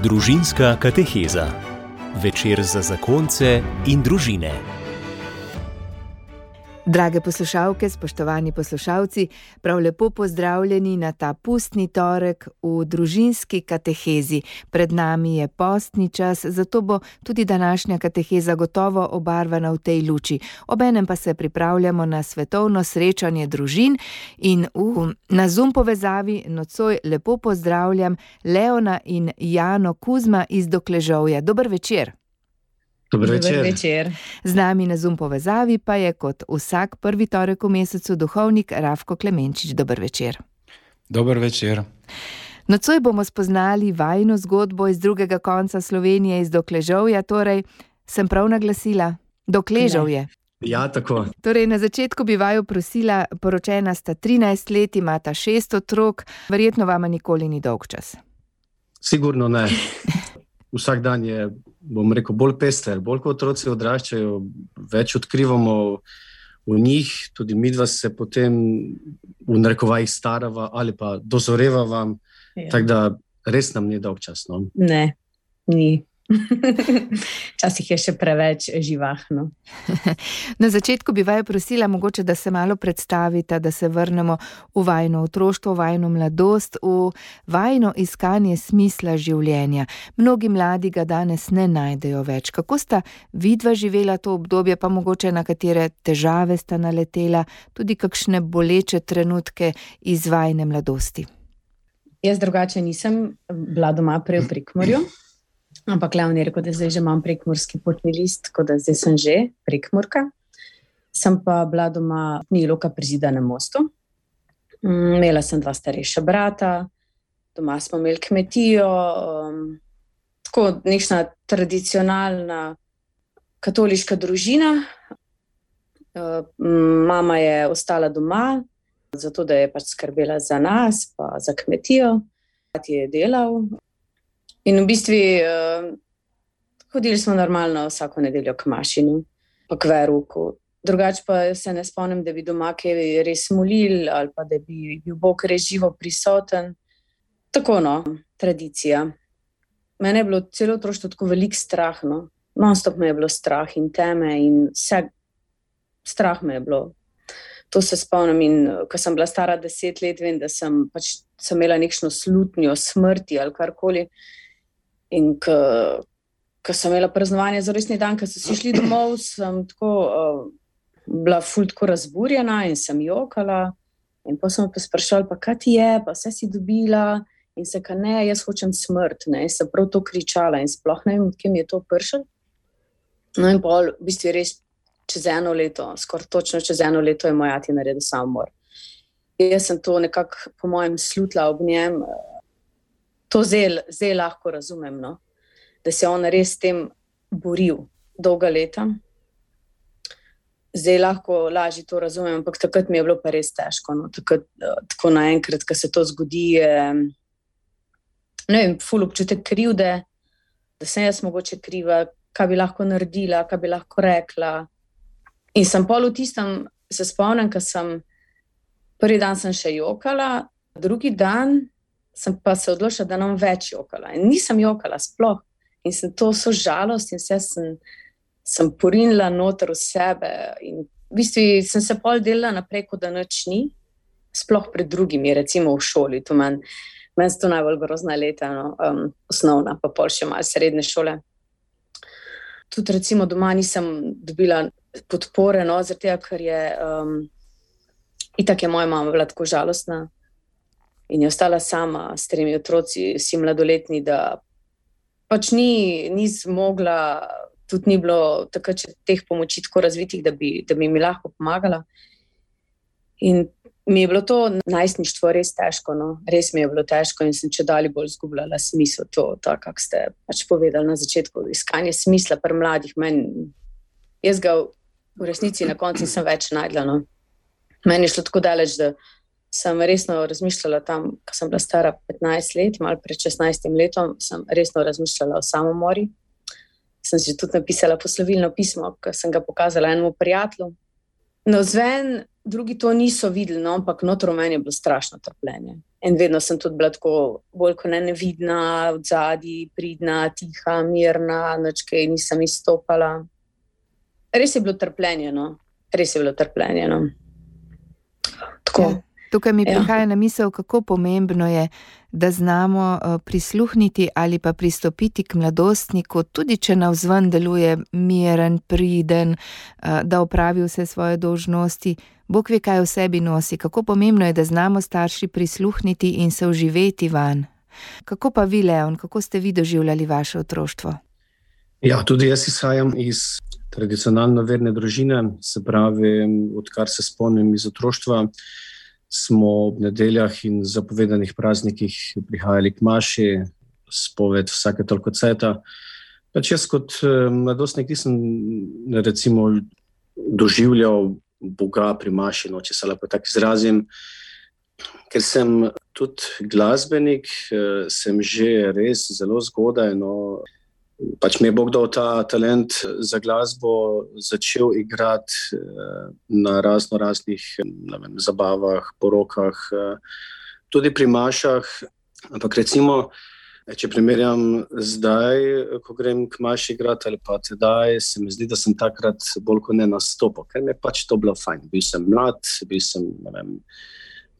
Družinska kateheza. Večer za zakonce in družine. Drage poslušalke, spoštovani poslušalci, prav lepo pozdravljeni na ta pustni torek v družinski katehezi. Pred nami je postni čas, zato bo tudi današnja kateheza gotovo obarvana v tej luči. Obenem pa se pripravljamo na svetovno srečanje družin in v, na Zoom povezavi nocoj lepo pozdravljam Leona in Jano Kuzma iz Dokležovja. Dober večer. Dobro večer. Večer. Z nami na Zoom povezavi pa je kot vsak prvi torek v mesecu duhovnik Rafko Klemenčič. Dober večer. Dober večer. Nocoj bomo spoznali vajno zgodbo iz drugega konca Slovenije, iz Dokležovja, torej sem prav naglasila, Dokležovje. Ja, tako. Torej, na začetku bi vaju prosila, poročena sta 13 let, imata šest otrok, verjetno vama nikoli ni dolg čas. Sigurno ne. Vsak dan je, bom rekel, bolj pester, bolj kot otroci odraščajo, več odkrivamo v njih, tudi mi dva se potem v narekovajih starava ali pa dozorevava. Ja. Tako da res nam ni dolg čas. No? Ne, ni. Včasih je še preveč živahno. Na začetku bi vaju prosila, mogoče, da se malo predstavite, da se vrnemo v vajno otroštvo, v vajno mladost, v vajno iskanje smisla življenja. Mnogi mladi ga danes ne najdejo več. Kako sta vidva živela to obdobje, pa mogoče na katere težave sta naletela, tudi kakšne boleče trenutke iz vajne mladosti? Jaz drugače nisem bila doma prej v Prekmorju. Ampak glavni je rekel, da zdaj že imam prekmorski potni list, tako da zdaj sem že prekmorka. Sem pa bila doma ni loka pri zidanem mostu. Mm, Imela sem dva starejša brata, doma smo imeli kmetijo, um, tako nekšna tradicionalna katoliška družina. Uh, mama je ostala doma, zato da je pač skrbela za nas, pa za kmetijo. Ti je delal, In v bistvu uh, hodili smo normalno vsako nedeljo k mašinu, pa k veruku. Drugače pa se ne spomnim, da bi doma kaj res molil ali pa da bi bil Bog res živo prisoten. Tako no, tradicija. Mene je bilo celo otroštvo tako velik strah. No. Non-stop me je bilo strah in teme in vse strah me je bilo. To se spomnim in ko sem bila stara deset let, vem, da sem, pač, sem imela nekšno slutnjo smrti ali karkoli. In ko sem imela praznovanje za resni dan, ko so si šli domov, sem tako, uh, bila fuldo razburjena in sem jokala. In pa sem pa sprašvala, pa kaj ti je, pa vse si dobila. In se ka ne, jaz hočem smrt. Ne? Sem prav to kričala in sploh ne vem, mi je to pršel. No, in pa v bistvu res čez eno leto, skoraj točno čez eno leto, je moj ati naredil samomor. Jaz sem to nekako, po mojem, slutila ob njem. To zdaj, zdaj lahko razumem, no? da se je on res s tem boril dolga leta. Zdaj lahko lažje to razumem, ampak takrat mi je bilo pa res težko. No? Takrat, tako naenkrat, ko se to zgodi, je vem, ful občutek krivde, da sem jaz mogoče kriva, kaj bi lahko naredila, kaj bi lahko rekla. In sem pol v tistem, se spomnim, ker sem prvi dan sem še jokala, drugi dan sem pa se odločila, da nam več jokala. In nisem jokala sploh. In sem to so žalost in vse sem, sem porinila noter v sebe. In v bistvu sem se pol delala naprej, kot da noč ni, sploh pred drugimi, recimo v šoli. Meni men so najbolj grozna leta, no, um, osnovna, pa pol še malo srednje šole. Tudi recimo doma nisem dobila podpore, no, zaradi tega, ker je um, itak je moja mama bila tako žalostna in je ostala sama s tremi otroci, vsi mladoletni, da pač ni, ni zmogla, tudi ni bilo takrat teh pomoči tako razvitih, da bi, da bi mi lahko pomagala. In mi je bilo to najstništvo res težko, no? res mi je bilo težko in sem če dalje bolj izgubljala smisel. To, to kar ste pač povedali na začetku, iskanje smisla pri mladih. Men, jaz ga v resnici na koncu nisem več najdla. No? Meni je šlo tako daleč, da sem resno razmišljala tam, ko sem bila stara 15 let, malo pred 16 letom, sem resno razmišljala o samomori. Sem že tudi napisala poslovilno pismo, ki sem ga pokazala enemu prijatelju. No, zven, drugi to niso videli, no, ampak notro meni je bilo strašno trpljenje. In vedno sem tudi bila tako bolj kot ne nevidna, od zadaj, pridna, tiha, mirna, noč kaj nisem izstopala. Res je bilo trpljenje, no? res je bilo trpljenje. No? Ja. Tukaj mi ja. prihaja na misel, kako pomembno je, da znamo uh, prisluhniti ali pa pristopiti k mladostniku, tudi če navzven deluje miren, priden, uh, da opravi vse svoje dožnosti. Bog ve, kaj v sebi nosi, kako pomembno je, da znamo starši prisluhniti in se uživeti van. Kako pa vi, Leon, kako ste vi doživljali vaše otroštvo? Ja, tudi jaz izhajam iz tradicionalno verne družine, se pravi, odkar se spomnim iz otroštva smo ob nedeljah in zapovedanih praznikih prihajali k maši, spoved vsake toliko ceta. Pač jaz kot eh, mladostnik nisem recimo, doživljal Boga pri maši, no, če se lahko tako izrazim. Ker sem tudi glasbenik, eh, sem že res zelo zgodaj. No, pač mi je Bog dal ta talent za glasbo, začel igrati eh, na razno raznih vem, zabavah, porokah, eh, tudi pri mašah. Ampak recimo, če primerjam zdaj, ko grem k maši igrati ali pa tedaj, se mi zdi, da sem takrat bolj kot ne nastopil, ker mi je pač to bilo fajn. Bil sem mlad, bil sem, vem.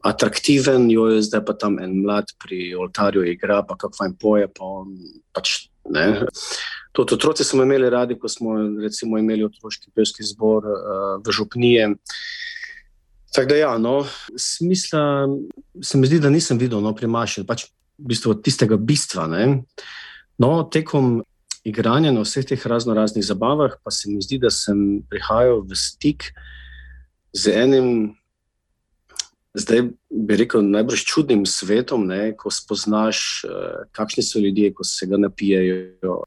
Atraktiven, jo je zdaj pa tam en mlad pri oltarju, igra pa kako fajn poje. Pa on, pač Ne? To otroci smo imeli radi, ko smo recimo, imeli otroški pevski zbor uh, v Župnije. Tako da, ja, no, smisla se mi zdi, da nisem videl no, pri Maši, pač v bistvu tistega bistva. Ne? No, tekom igranja na vseh teh razno raznih zabavah, pa se mi zdi, da sem prihajal v stik z enim zdaj bi rekel, najbolj čudnim svetom, ne, ko spoznaš, uh, kakšni so ljudje, ko se ga napijajo,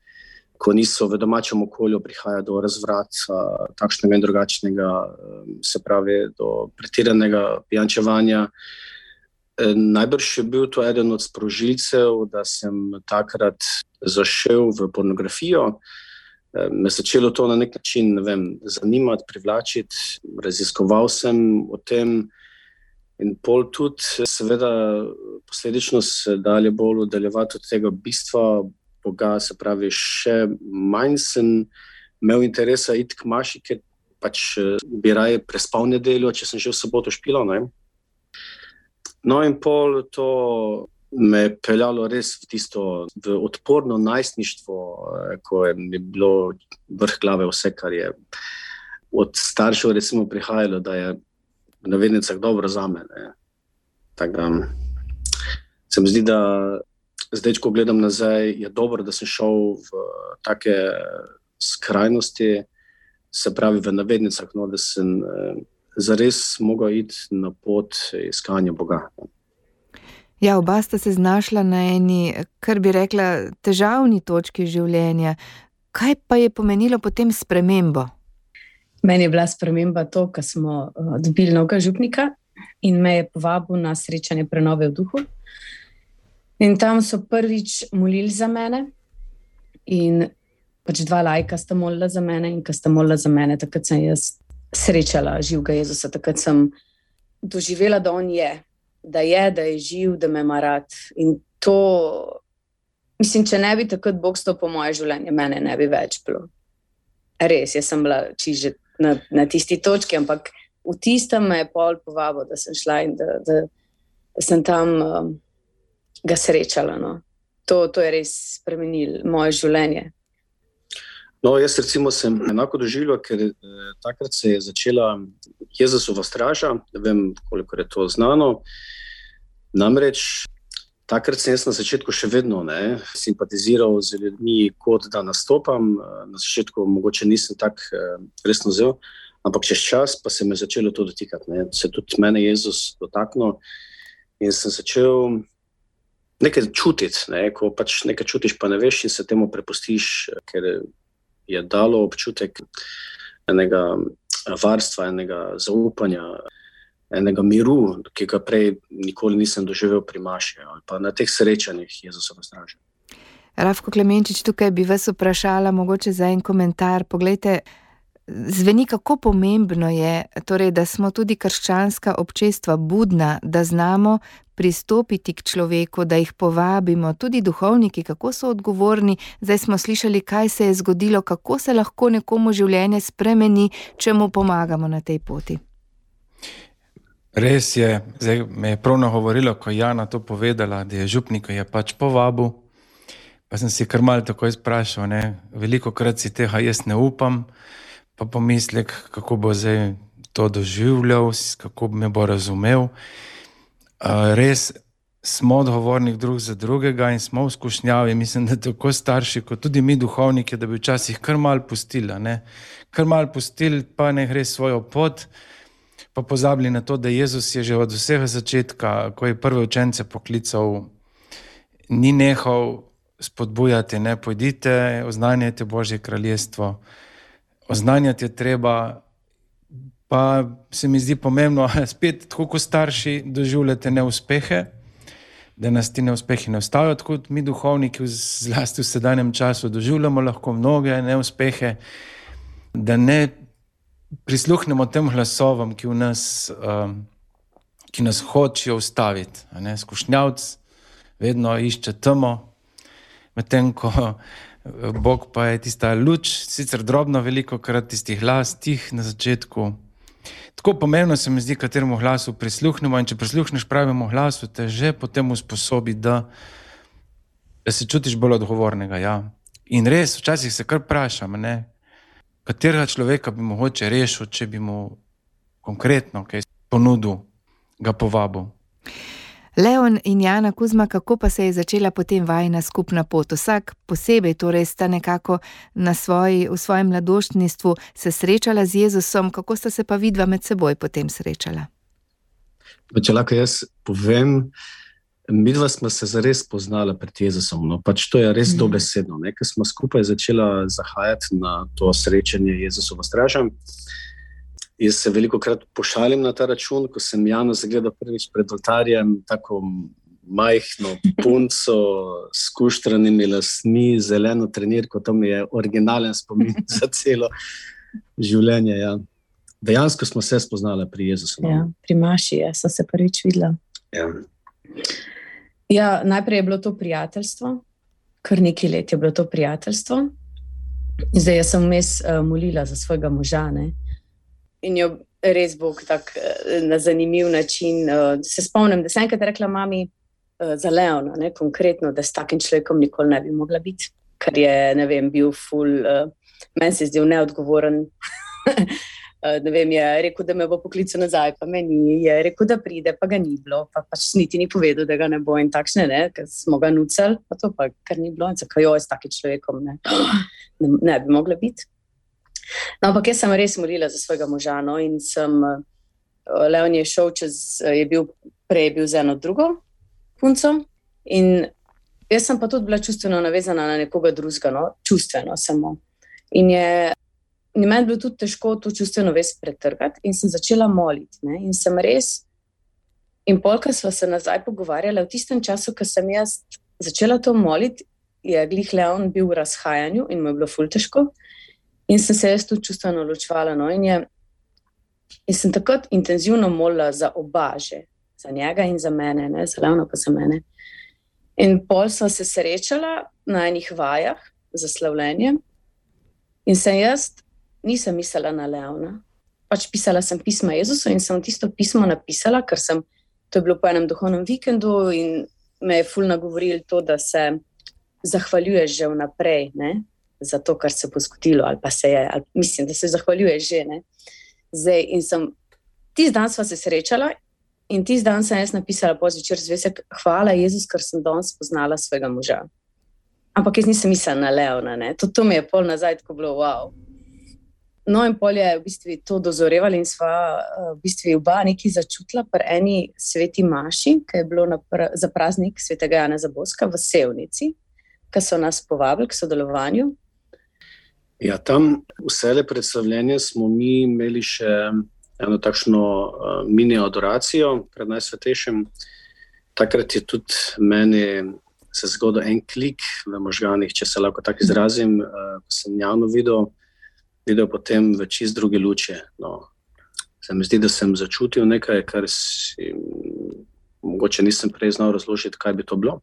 ko niso v domačem okolju, prihaja do razvrata, takšnega in drugačnega, um, se pravi, do pretiranega pijančevanja. E, najbrž je bil to eden od sprožilcev, da sem takrat zašel v pornografijo. Me je začelo to na nek način vem, zanimati, privlačiti, raziskoval sem o tem, In pol tudi, seveda, posledično se dalje bolj oddaljevati od tega bistva Boga, se pravi, še manj sem imel interesa iti k maši, ker pač bi raje prespal nedeljo, če sem že v soboto špilo. Ne? No, in pol to me je peljalo res v tisto v odporno najstništvo, eh, ko je bilo vrh glave vse, kar je od staršev recimo prihajalo, da je v navednicah dobro za me. Se mi zdi, da zdaj, ko gledam nazaj, je dobro, da sem šel v take skrajnosti, se pravi v navednicah, no, da sem eh, zares mogel iti na pot iskanja Boga. Ja, oba sta se znašla na eni, kar bi rekla, težavni točki življenja. Kaj pa je pomenilo potem spremembo? Meni je bila sprememba to, ko smo uh, dobili novega župnika in me je povabil na srečanje prenove v duhu. In tam so prvič molili za mene, in pač dva lajka sta molila za mene, in ko sta molila za mene, takrat sem jaz srečala živega Jezusa, takrat sem doživela, da on je, da je, da je živ, da me ima rad. In to, mislim, če ne bi takrat Bog stopil v moje življenje, mene ne bi več bilo. Res, jaz sem bila čiže na, na tisti točki, ampak v tistem me je pol povabil, da sem šla in da, da, da sem tam um, ga srečala. No. To, to je res spremenilo moje življenje. No, jaz recimo sem enako doživljal, ker eh, takrat se je začela Jezusova straža, ne vem, koliko je to znano. Namreč takrat sem jaz na začetku še vedno ne, simpatiziral z ljudmi, kot da nastopam. Na začetku mogoče nisem tako eh, resno vzel, ampak čez čas pa se me je začelo to dotikati. Ne. Se tudi mene Jezus dotaknil in sem začel nekaj čutiti. Ne, ko pač nekaj čutiš, pa ne veš in se temu prepustiš, ker je dalo občutek enega varstva, enega zaupanja enega miru, ki ga prej nikoli nisem doživel pri Maši ali pa na teh srečanjih Jezusova straža. Rafko Klemenčič, tukaj bi vas vprašala, mogoče za en komentar. Poglejte, zveni, kako pomembno je, torej, da smo tudi krščanska občestva budna, da znamo pristopiti k človeku, da jih povabimo, tudi duhovniki, kako so odgovorni. Zdaj smo slišali, kaj se je zgodilo, kako se lahko nekomu življenje spremeni, če mu pomagamo na tej poti. Res je, zdaj me je pravno govorilo, ko je Jana to povedala, da je župnik je pač povabil. Pa sem si kar mal tako izprašal, ne? veliko krat si tega jaz ne upam, pa pomislek, kako bo zdaj to doživljal, kako me bo razumel. Res smo odgovorni drug za drugega in smo v skušnjavi. Mislim, da tako starši, kot tudi mi, duhovniki, da bi včasih kar mal pustili, kar mal pustili, pa ne gre svojo pot pa pozabili na to, da Jezus je že od vsega začetka, ko je prve učence poklical, ni nehal spodbujati, ne pojdite, oznanjajte Božje kraljestvo. Oznanjati je treba, pa se mi zdi pomembno, spet tako kot starši doživljate neuspehe. Da nas ti neuspehi ne ustavijo, tako kot mi, duhovniki, zlasti v sedanjem času, doživljamo lahko mnoge neuspehe, da ne prisluhnemo tem glasovom, ki, nas, um, ki nas hočejo ustaviti. Skušnjavc vedno išče temo, medtem ko eh, Bog pa je tista luč, sicer drobno, veliko krat tisti glas, tih na začetku. Tako pomembno se mi zdi, kateremu glasu prisluhnemo. In če prisluhneš pravemu glasu, te že potem usposobi, da, da se čutiš bolj odgovornega. Ja. In res, včasih se kar vprašam, katerega človeka bi mogoče rešil, če bi mu konkretno kaj ponudil, ga povabil. Leon in Jana Kuzma, kako pa se je začela potem vajna skupna pot? Vsak posebej, torej sta nekako na svoji, v svojem mladoštništvu se srečala z Jezusom, kako sta se pa vidva med seboj potem srečala? Če lahko jaz povem, Mi dva smo se zares poznala pred Jezusom. No, pač to je res mm. dobesedno. Ker smo skupaj začela zahajati na to srečanje Jezusa v stražem. Jaz se veliko krat pošalim na ta račun, ko sem Jano zagledal prvič pred oltarjem, tako majhno punco s kuštranimi lasmi, zeleno trenirko, to mi je originalen spomin za celo življenje. Ja. Dejansko smo se spoznali pri Jezusu. No. Ja, pri Maši ja, sem se prvič videla. Ja. Ja, najprej je bilo to prijateljstvo, kar nekaj let je bilo to prijateljstvo. Zdaj sem vmes uh, molila za svojega moža. Ne? In jo res Bog tak, uh, na zanimiv način. Uh, se spomnim, da sem enkrat rekla mami uh, za Leona, ne, konkretno, da s takim človekom nikoli ne bi mogla biti, ker je vem, bil ful, uh, meni se je zdel neodgovoren. Eh, ne vem, je rekel, da me bo poklical nazaj, pa meni je rekel, da pride, pa ga ni bilo, pa pač niti ni povedal, da ga ne bo in takšne, ne, ker smo ga nucali, pa to pa kar ni bilo, in zakaj jo je s takim človekom, ne, ne, ne bi mogla biti. No, ampak jaz sem res molila za svojega moža, no, in sem, uh, Leon je šel čez, uh, je bil prej je bil z eno drugo punco, in jaz sem pa tudi bila čustveno navezana na nekoga drugega, no, čustveno samo. In je in meni je bilo tudi težko to čustveno vest pretrgati, in sem začela moliti. Ne? In sem res, in polka smo se nazaj pogovarjali, v tistem času, ko sem jaz začela to moliti, je Glih Leon bil v razhajanju in mu je bilo ful težko. In sem se jaz tudi čustveno ločvala. No? In, je, in sem takrat intenzivno molila za oba, že za njega in za mene, ne? za Leona pa za mene. In pol sem se srečala na enih vajah za slavljenje. In sem jaz nisem mislila na Leona. Pač pisala sem pisma Jezusu in sem tisto pismo napisala, ker sem to bilo po enem duhovnem vikendu in me je fulno govoril to, da se zahvaljuješ že vnaprej ne, za to, kar se bo zgodilo, ali pa se je, ali, mislim, da se zahvaljuješ že. Ne. Zdaj, in sem tisti dan sva se srečala. In tisti dan sem jaz napisala pozvečer zvesek, hvala Jezus, ker sem danes spoznala svojega moža. Ampak jaz nisem mislila na Leona, to, to mi je pol nazaj, ko bilo wow. No, in pol je v bistvu to dozorevali, in sva eh, v bistvu oba nekaj začutila pri eni sveti maši, ki je bilo pr za praznik svetega Jana Zaboska v Sevnici, ki so nas povabili k sodelovanju. Ja, tam vse le predstavljanje smo mi imeli še eno takšno uh, mini adoracijo pred najsvetejšim. Takrat je tudi meni se zgodil en klik v možganih, če se lahko tako izrazim, uh, sem javno videl videl potem v čist druge luči. No. Se mi zdi, da sem začutil nekaj, kar si mogoče nisem prej znal razložiti, kaj bi to bilo.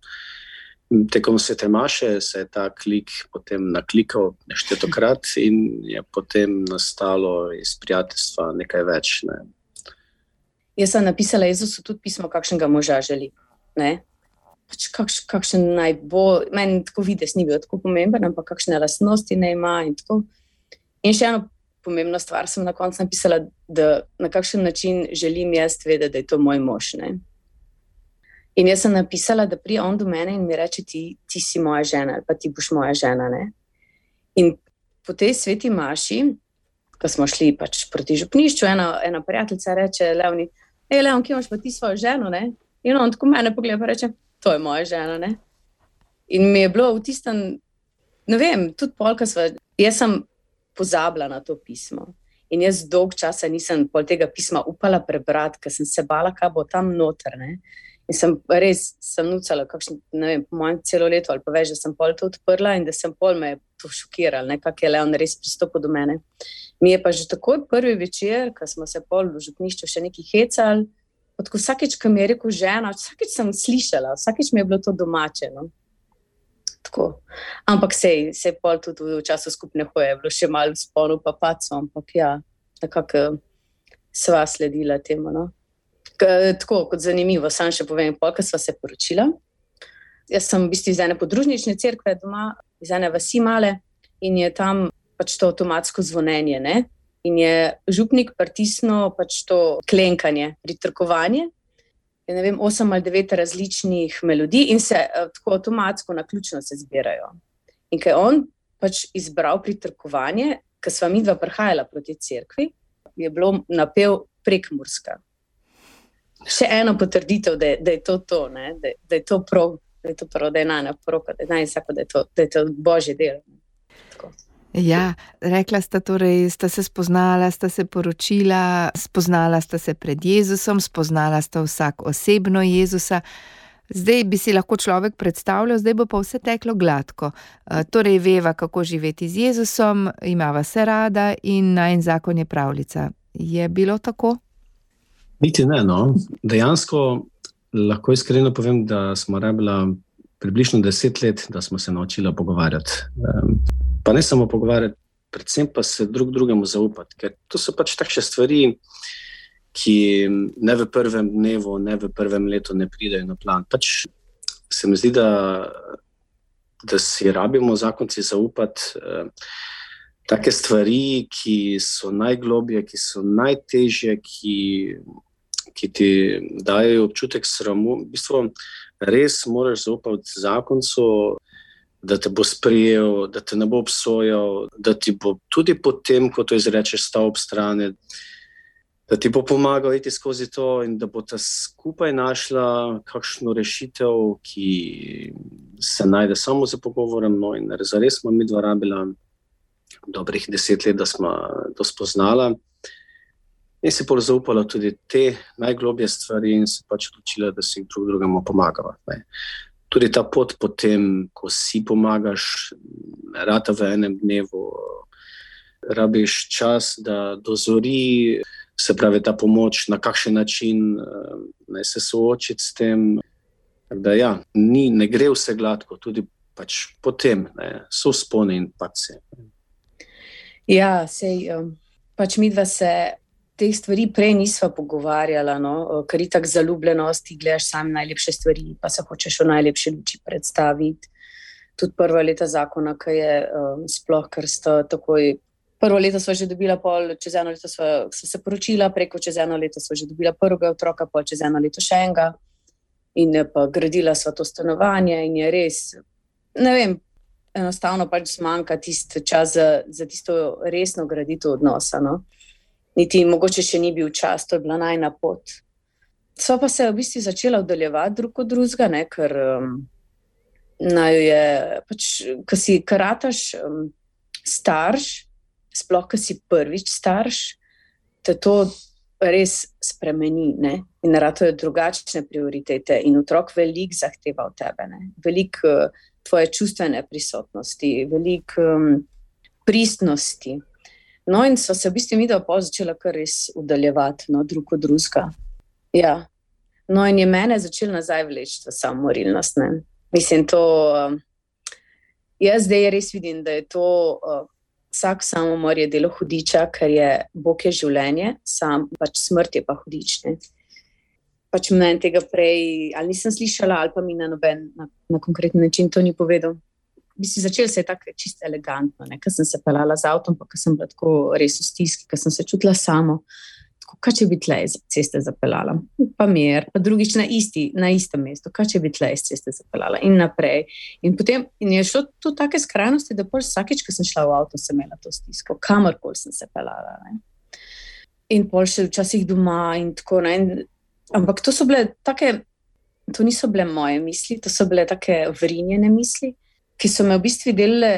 Tekom se te maše, se je ta klik potem naklikal neštetokrat in je potem nastalo iz prijateljstva nekaj več. Ne. Jaz sem napisala Jezusu tudi pismo, kakšnega moža želi. Pač kakš, kakšen naj bo, meni tako vidiš, ni bil tako pomemben, ampak kakšne lastnosti naj ima. In, in še eno pomembno stvar sem na koncu napisala, da na kakšen način želim jaz vedeti, da je to moj mož. Ne? In jaz sem napisala, da pride on do mene in mi reče: ti, ti si moja žena, ali pa ti boš moja žena. Ne? In po tej sveti maši, ko smo šli pač proti župnišču, ena, ena prijateljica reče: Leoni, hej, Leon, ki imaš pa ti svojo ženo? Ne? In on tako mene pogleda in reče: To je moja žena. Ne? In mi je bilo v tistem, ne vem, tudi polka sva. Jaz sem pozabila na to pismo. In jaz dolg časa nisem pol tega pisma upala prebrati, ker sem se bala, kaj bo tam noter. Ne? In sem res sem nucala, kakšen, ne vem, mojem celo leto ali pa več, da sem pol to odprla in da sem pol me to šokirala, kako je Leon res pristopil do mene. Mi je pa že takoj prvi večer, ko smo se pol v župnišču še neki hecali, odkud vsakeč, ko mi je rekel žena, vsakeč sem slišala, vsakeč mi je bilo to domače. No? Tako. Ampak se je pol tudi v času skupne hoje, bilo še malo spolno, pa pacno, ampak ja, nekako sva sledila temu. No? tako kot zanimivo, sam še povem, polka sva se poročila. Jaz sem v bistvu iz ene podružnične crkve doma, iz ene vasi male in je tam pač to avtomatsko zvonjenje. Ne? In je župnik pritisnil pač to klenkanje, pritrkovanje. Je, ne vem, osem ali devet različnih melodij in se uh, tako avtomatsko na ključno se zbirajo. In ker je on pač izbral pritrkovanje, ker sva mi dva prihajala proti cerkvi, je bilo napev prekmurska še eno potrditev, da, da je to to, da, da je to prav, da je to prav, da je najna poroka, da je najna vsako, da je to, da je to božje delo. Ja, rekla sta torej, sta se spoznala, sta se poročila, spoznala sta se pred Jezusom, spoznala sta vsak osebno Jezusa. Zdaj bi si lahko človek predstavljal, zdaj bo pa vse teklo gladko. E, torej, veva, kako živeti z Jezusom, imava se rada in naj en zakon je pravljica. Je bilo tako? Niti ne. No. Dejansko lahko iskreno povem, da smo rabili približno deset let, da smo se naučili pogovarjati. Pa ne samo pogovarjati, predvsem pa se drug drugemu zaupati. Ker to so pač takšne stvari, ki ne v prvem dnevu, ne v prvem letu ne pridejo na plan. Pač se mi zdi, da, da si rabimo zakonci zaupati. Take stvari, ki so najglobje, ki so najtežje, ki ki ti dajo občutek sramu. V bistvu res moraš zaupati zakoncu, da te bo sprijel, da te ne bo obsojal, da ti bo tudi potem, ko to izrečeš, stal ob strani. Da ti bo pomagal iti skozi to, in da bo ta skupaj našla kakšno rešitev, ki se najde samo za pogovorom. No, in res smo mi dva rabila dobrih deset let, da smo to spoznala in si bolj zaupala tudi te najglobje stvari, in se pač odločila, da si drug drugemu pomagava. Ne. Tudi ta pot, potem, ko si pomagaš, rata v enem dnevu, rabiš čas, da dozori, se pravi, ta pomoč, na kakšen način ne, se soočiti s tem. Da, ja, ni, ne gre vse gladko, tudi pač potem ne, so spone in pace. Ja, sej, um, pač mi dva se teh stvari prej nisva pogovarjala, no? ker je tako zaljubljenost, ti gledaš sam najlepše stvari, pa se hočeš v najlepši luči predstaviti. Tudi prva leta zakona, ki je um, sploh, ker sta takoj. Prvo leto smo že dobila, pol, čez eno leto smo se poročila, preko čez eno leto smo že dobila prvega otroka, pol čez eno leto še enega. In pa gradila sva to stanovanje, in je res, ne vem, enostavno pač zmanjka tisti čas za, za tisto resno graditev odnosa. No? Niti mogoče še ni bil čas, to je bila najna pot. So pa se v bistvu začela oddaljevati drug od drugega, ne, ker um, je, pač, ko si karataš um, starš, sploh, ko si prvič starš, te to res spremeni ne, in naratajo drugačne prioritete. In otrok veliko zahteva od tebe, veliko uh, tvoje čustvene prisotnosti, veliko um, pristnosti. No, in so se v bistvu mi dva začela kar res udaljevati, no, drug od drugega. Ja. No, in je mene začel nazaj vleči v samomorilnost. Mislim, to. Uh, jaz zdaj res vidim, da je to. Uh, Vsak samomor je delo hudiča, ker je Bog je življenje, sam pač smrt je pa hudične. Pač mnen tega prej, ali nisem slišala, ali pa mi na noben na, na konkreten način to ni povedal bi si začel se tako čisto elegantno, ker sem se pelala z avtom, pa sem bila tako res v stiski, ker sem se čutila samo. Tako, kaj če bi tle iz ceste zapeljala, pa mir, pa drugič na, isti, na istem mestu, kaj če bi tle iz ceste zapeljala in naprej. In potem in je šlo to take skrajnosti, da pol vsakeč, ko sem šla v avto, sem imela to stisko, kamorkoli sem se pelala. Ne. In pol še včasih doma in tako naprej. Ampak to so bile take, to niso bile moje misli, to so bile take vrinjene misli ki so me v bistvu delile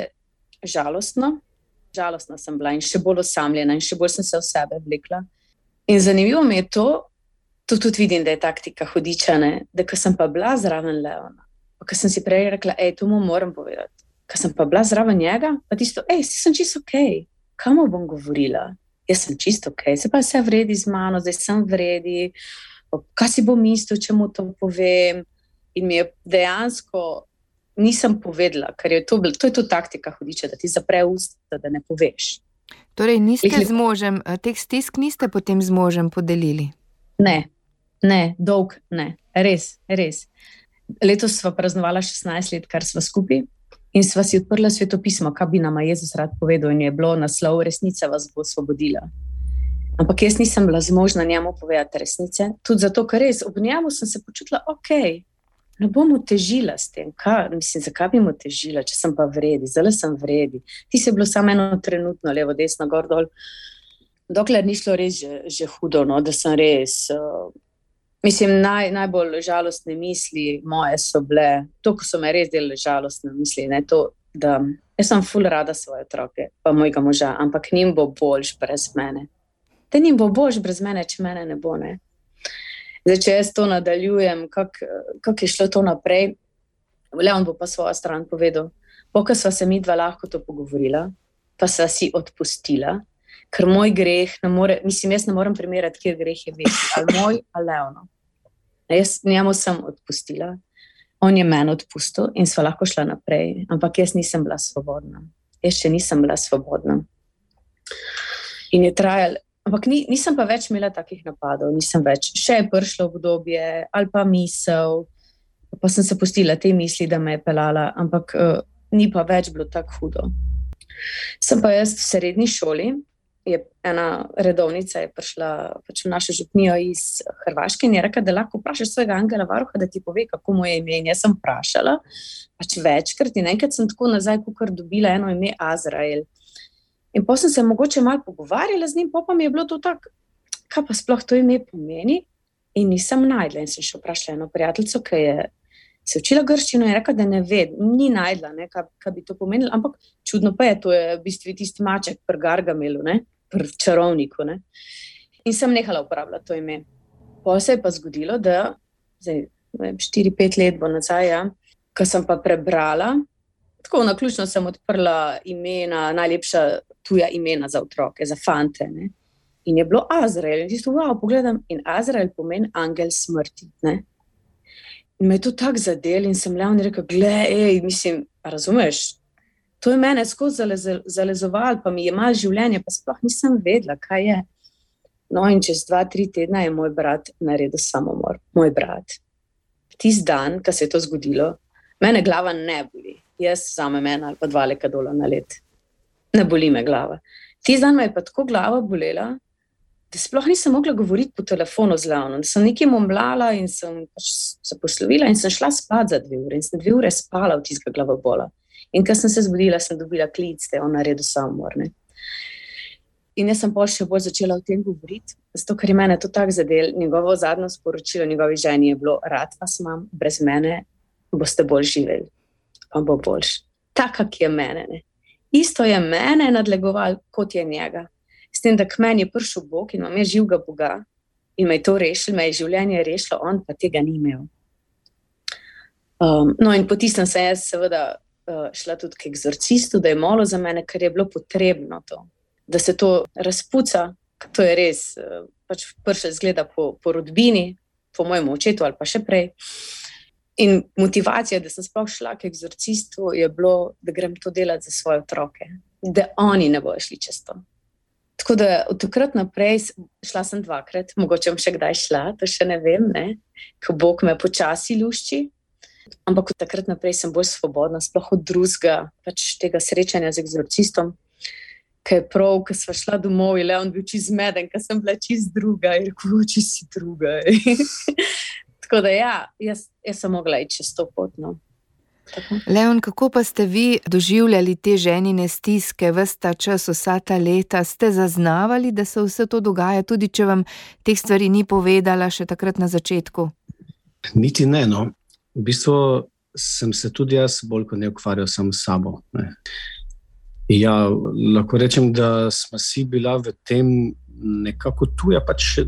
žalostno. Žalostna sem bila in še bolj osamljena, in še bolj sem se v sebe vlekla. In zanimivo mi je to, to tudi vidim, da je taktika hudičane, da sem pa bila zraven Leona. Ker sem si prej rekla, hej, to mu moram povedati. Ker sem pa bila zraven njega, pa tisto, hej, si sem čisto ok, kam bom govorila? Jaz sem čisto ok, se pa vse vredi z mano, zdaj sem vredi. Kaj si bom mislil, če mu to povem? In mi je dejansko nisem povedala, ker je to, to je to taktika hudiča, da ti zapre usta, da ne poveš. Torej, niste Jih, z možem, teh stisk niste potem z možem podelili? Ne, ne, dolg ne, res, res. Letos smo praznovali 16 let, kar smo skupaj. In sva si odprla svetopismo, kaj bi nam Jezus rad povedal, in je bilo naslov: Resnica vas bo osvobodila. Ampak jaz nisem bila zmožna njemu povedati resnice, tudi zato, ker res ob njemu sem se počutila ok, ne bom utežila s tem. Kaj, mislim, zakaj bi mu težila, če sem pa vredi, zelo sem vredi. Ti si bilo samo eno trenutno, levo, desno, gor dol. Dokler ni šlo res že, že hudo, no, da sem res. Uh, mislim, naj, najbolj žalostne misli moje so bile, to, ko so me res delali žalostne misli. Ne, to, da, jaz sem ful rada svoje otroke, pa mojega moža, ampak njim bo boljš brez mene. Te njim bo boljš brez mene, če mene ne bo. Ne. Zdaj, če jaz to nadaljujem, kako kak je šlo to naprej, Leon bo pa svojo stran povedal. Pokaj sva se mi dva lahko to pogovorila, pa sva si odpustila, ker moj greh, more, mislim, jaz ne morem primerjati, kje greh je večji, ali moj ali Leono. Jaz njemu sem odpustila, on je meni odpustil in sva lahko šla naprej, ampak jaz nisem bila svobodna. Jaz še nisem bila svobodna. In je trajalo Ampak ni, nisem pa več imela takih napadov, nisem več. Še je prišlo obdobje ali pa misel, pa sem se pustila te misli, da me je pelala, ampak uh, ni pa več bilo tako hudo. Sem pa jaz v srednji šoli, je ena redovnica je prišla pač v našo župnijo iz Hrvaške in je rekla, da lahko vprašaš svojega angela varuha, da ti pove, kako mu je ime. In jaz sem vprašala, pač večkrat in enkrat sem tako nazaj, kot dobila eno ime Azrael. In pa sem se mogoče malo pogovarjala z njim, pa, mi je bilo to tako, kaj pa sploh to ime pomeni. In nisem najdla. In sem še vprašala eno prijateljico, ki je se učila grščino in rekla, da ne ve, ni najdla, ne, kaj, kaj bi to pomenilo. Ampak čudno pa je, to je v bistvu tisti maček pri Gargamelu, pri čarovniku. Ne. In sem nehala uporabljati to ime. Pa se je pa zgodilo, da zdaj 4-5 let bo nazaj, ja, ko sem pa prebrala tako na ključno sem odprla imena, najlepša tuja imena za otroke, za fante. Ne? In je bilo Azrael, in tisto, wow, pogledam, in Azrael pomeni angel smrti. Ne? In me je to tako zadel, in sem le on rekel, gledaj, mislim, razumeš. To je mene skozi zalezoval, pa mi je malo življenja, pa sploh nisem vedela, kaj je. No, in čez dva, tri tedna je moj brat naredil samomor, moj brat. Tisti dan, ko se je to zgodilo, mene glava ne boli jaz vzamem ena ali pa dva leka dola na let. Ne boli me glava. Ti dan me je pa tako glava bolela, da sploh nisem mogla govoriti po telefonu z Leonom. Sem nekaj momlala in sem pač se poslovila in sem šla spat za dve ure in sem dve ure spala v tistega glavobola. In ko sem se zbudila, sem dobila klic, da je on naredil samomorne. In jaz sem pa še bolj začela o tem govoriti, zato ker je mene to tako zadel. Njegovo zadnjo sporočilo njegovi ženi je bilo: Rad vas imam, brez mene boste bolj živeli pa bo boljš. Taka, ki je mene. Ne. Isto je mene nadlegoval, kot je njega. S tem, da k meni je prišel Bog in imam živega Boga in me je to rešil, me je življenje rešilo, on pa tega ni imel. Um, no, in po tistem sem jaz, seveda, uh, šla tudi k egzorcistu, da je malo za mene, ker je bilo potrebno to, da se to razpuca, to je res, uh, pač prše zgleda po, po rodbini, po mojem očetu ali pa še prej. In motivacija, da sem sploh šla k exorcistu, je bilo, da grem to delati za svoje otroke, da oni ne bodo šli čez to. Tako da od takrat naprej šla sem dvakrat, mogoče bom še kdaj šla, to še ne vem, ne? ko Bog me počasi lušči. Ampak od takrat naprej sem bolj svobodna, sploh od drugega, pač tega srečanja z exorcistom. Ker je prav, ko smo šla domov, je Leon bil čist zmeden, ker sem bila čist druga, in rekel, čist si druga. Tako da, ja, jaz, jaz sem mogla iti čez to pot. No. Leon, kako pa ste vi doživljali te ženine stiske, vse ta čas, vsa ta leta, ste zaznavali, da se vse to dogaja, tudi če vam teh stvari ni povedala še takrat na začetku? Niti ne. No. V bistvu sem se tudi jaz bolj kot ne ukvarjal sam s sabo. Ne. Ja, lahko rečem, da smo si bila v tem nekako tuja. Pač,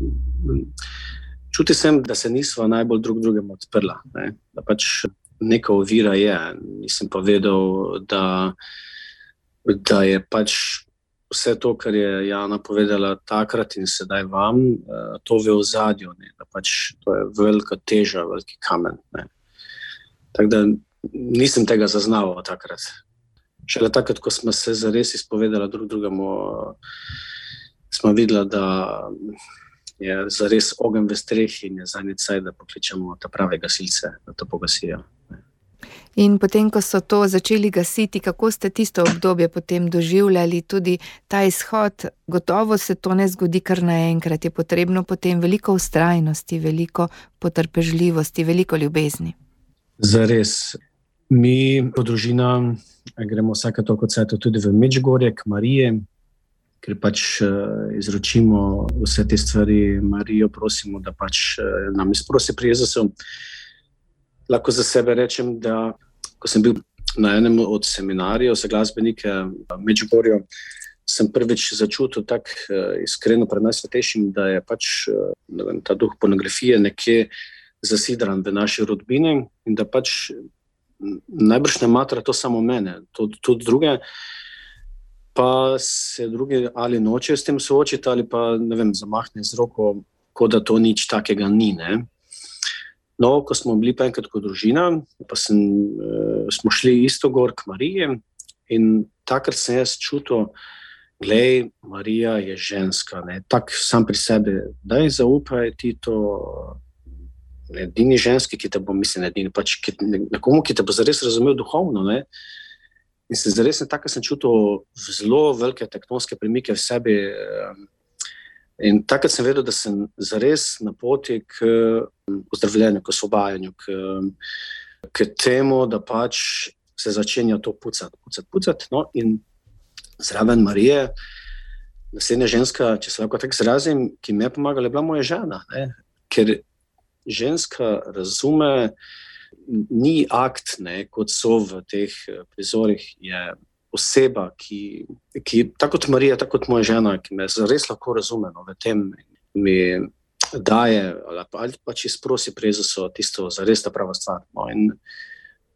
čuti sem, da se nismo najbolj drug drugemu odprla. Ne? Da pač neka ovira je. Nisem pa vedel, da, da je pač vse to, kar je Jana povedala takrat in sedaj vam, eh, to v zadju. Da pač to je velika teža, veliki kamen. Ne? Tako da nisem tega zaznaval takrat. Šele takrat, ko smo se zares izpovedali drug drugemu, smo videli, da je za res ogen v strehi in je za necaj, da pokličemo ta prave gasilce, da to pogasijo. In potem, ko so to začeli gasiti, kako ste tisto obdobje potem doživljali, tudi ta izhod, gotovo se to ne zgodi kar naenkrat, je potrebno potem veliko ustrajnosti, veliko potrpežljivosti, veliko ljubezni. Zares. Mi, kot družina, gremo vsake toliko cajtov tudi v Mečgorje, k Mariji, ker pač uh, izročimo vse te stvari, Marijo, prosimo, da pač uh, nam izprosi pri Jezusu. Lahko za sebe rečem, da ko sem bil na enem od seminarjev za glasbenike v Međugorju, sem prvič začutil tako iskreno pred najsvetejšim, da je pač vem, ta duh pornografije nekje zasidran v naši rodbini in da pač najbrž ne matra to samo mene, tudi druge pa se drugi ali nočejo s tem soočiti, ali pa vem, zamahne z roko, kot da to nič takega ni. Ne? No, ko smo bili pa enkrat kot družina, pa sem, uh, smo šli isto gor k Mariji in takrat sem jaz čutil, je Marija je ženska, tako sam pri sebi, da je zaupaj ti to. Edini ženski, ki te bo, mislim, edini, pač, ki, nekomu, ki te bo zares razumel duhovno. Ne? In se zares na tako sem čutil zelo velike tektonske premike v sebi. In takrat sem vedel, da sem zares na poti k ozdravljenju, k osvobajanju, k, k temu, da pač se začenja to pucati, pucati, pucati. No? In zraven Marije, naslednja ženska, če se lahko tako izrazim, ki mi je pomagala, je bila moja žena. Ne? Ker ženska razume ni akt, ne, kot so v teh eh, prizorih, je oseba, ki, ki tako kot Marija, tako kot moja žena, ki me res lahko razume no, v tem, mi daje ali pa, ali pa če sprosi prezo, tisto za res ta prava stvar. No, in,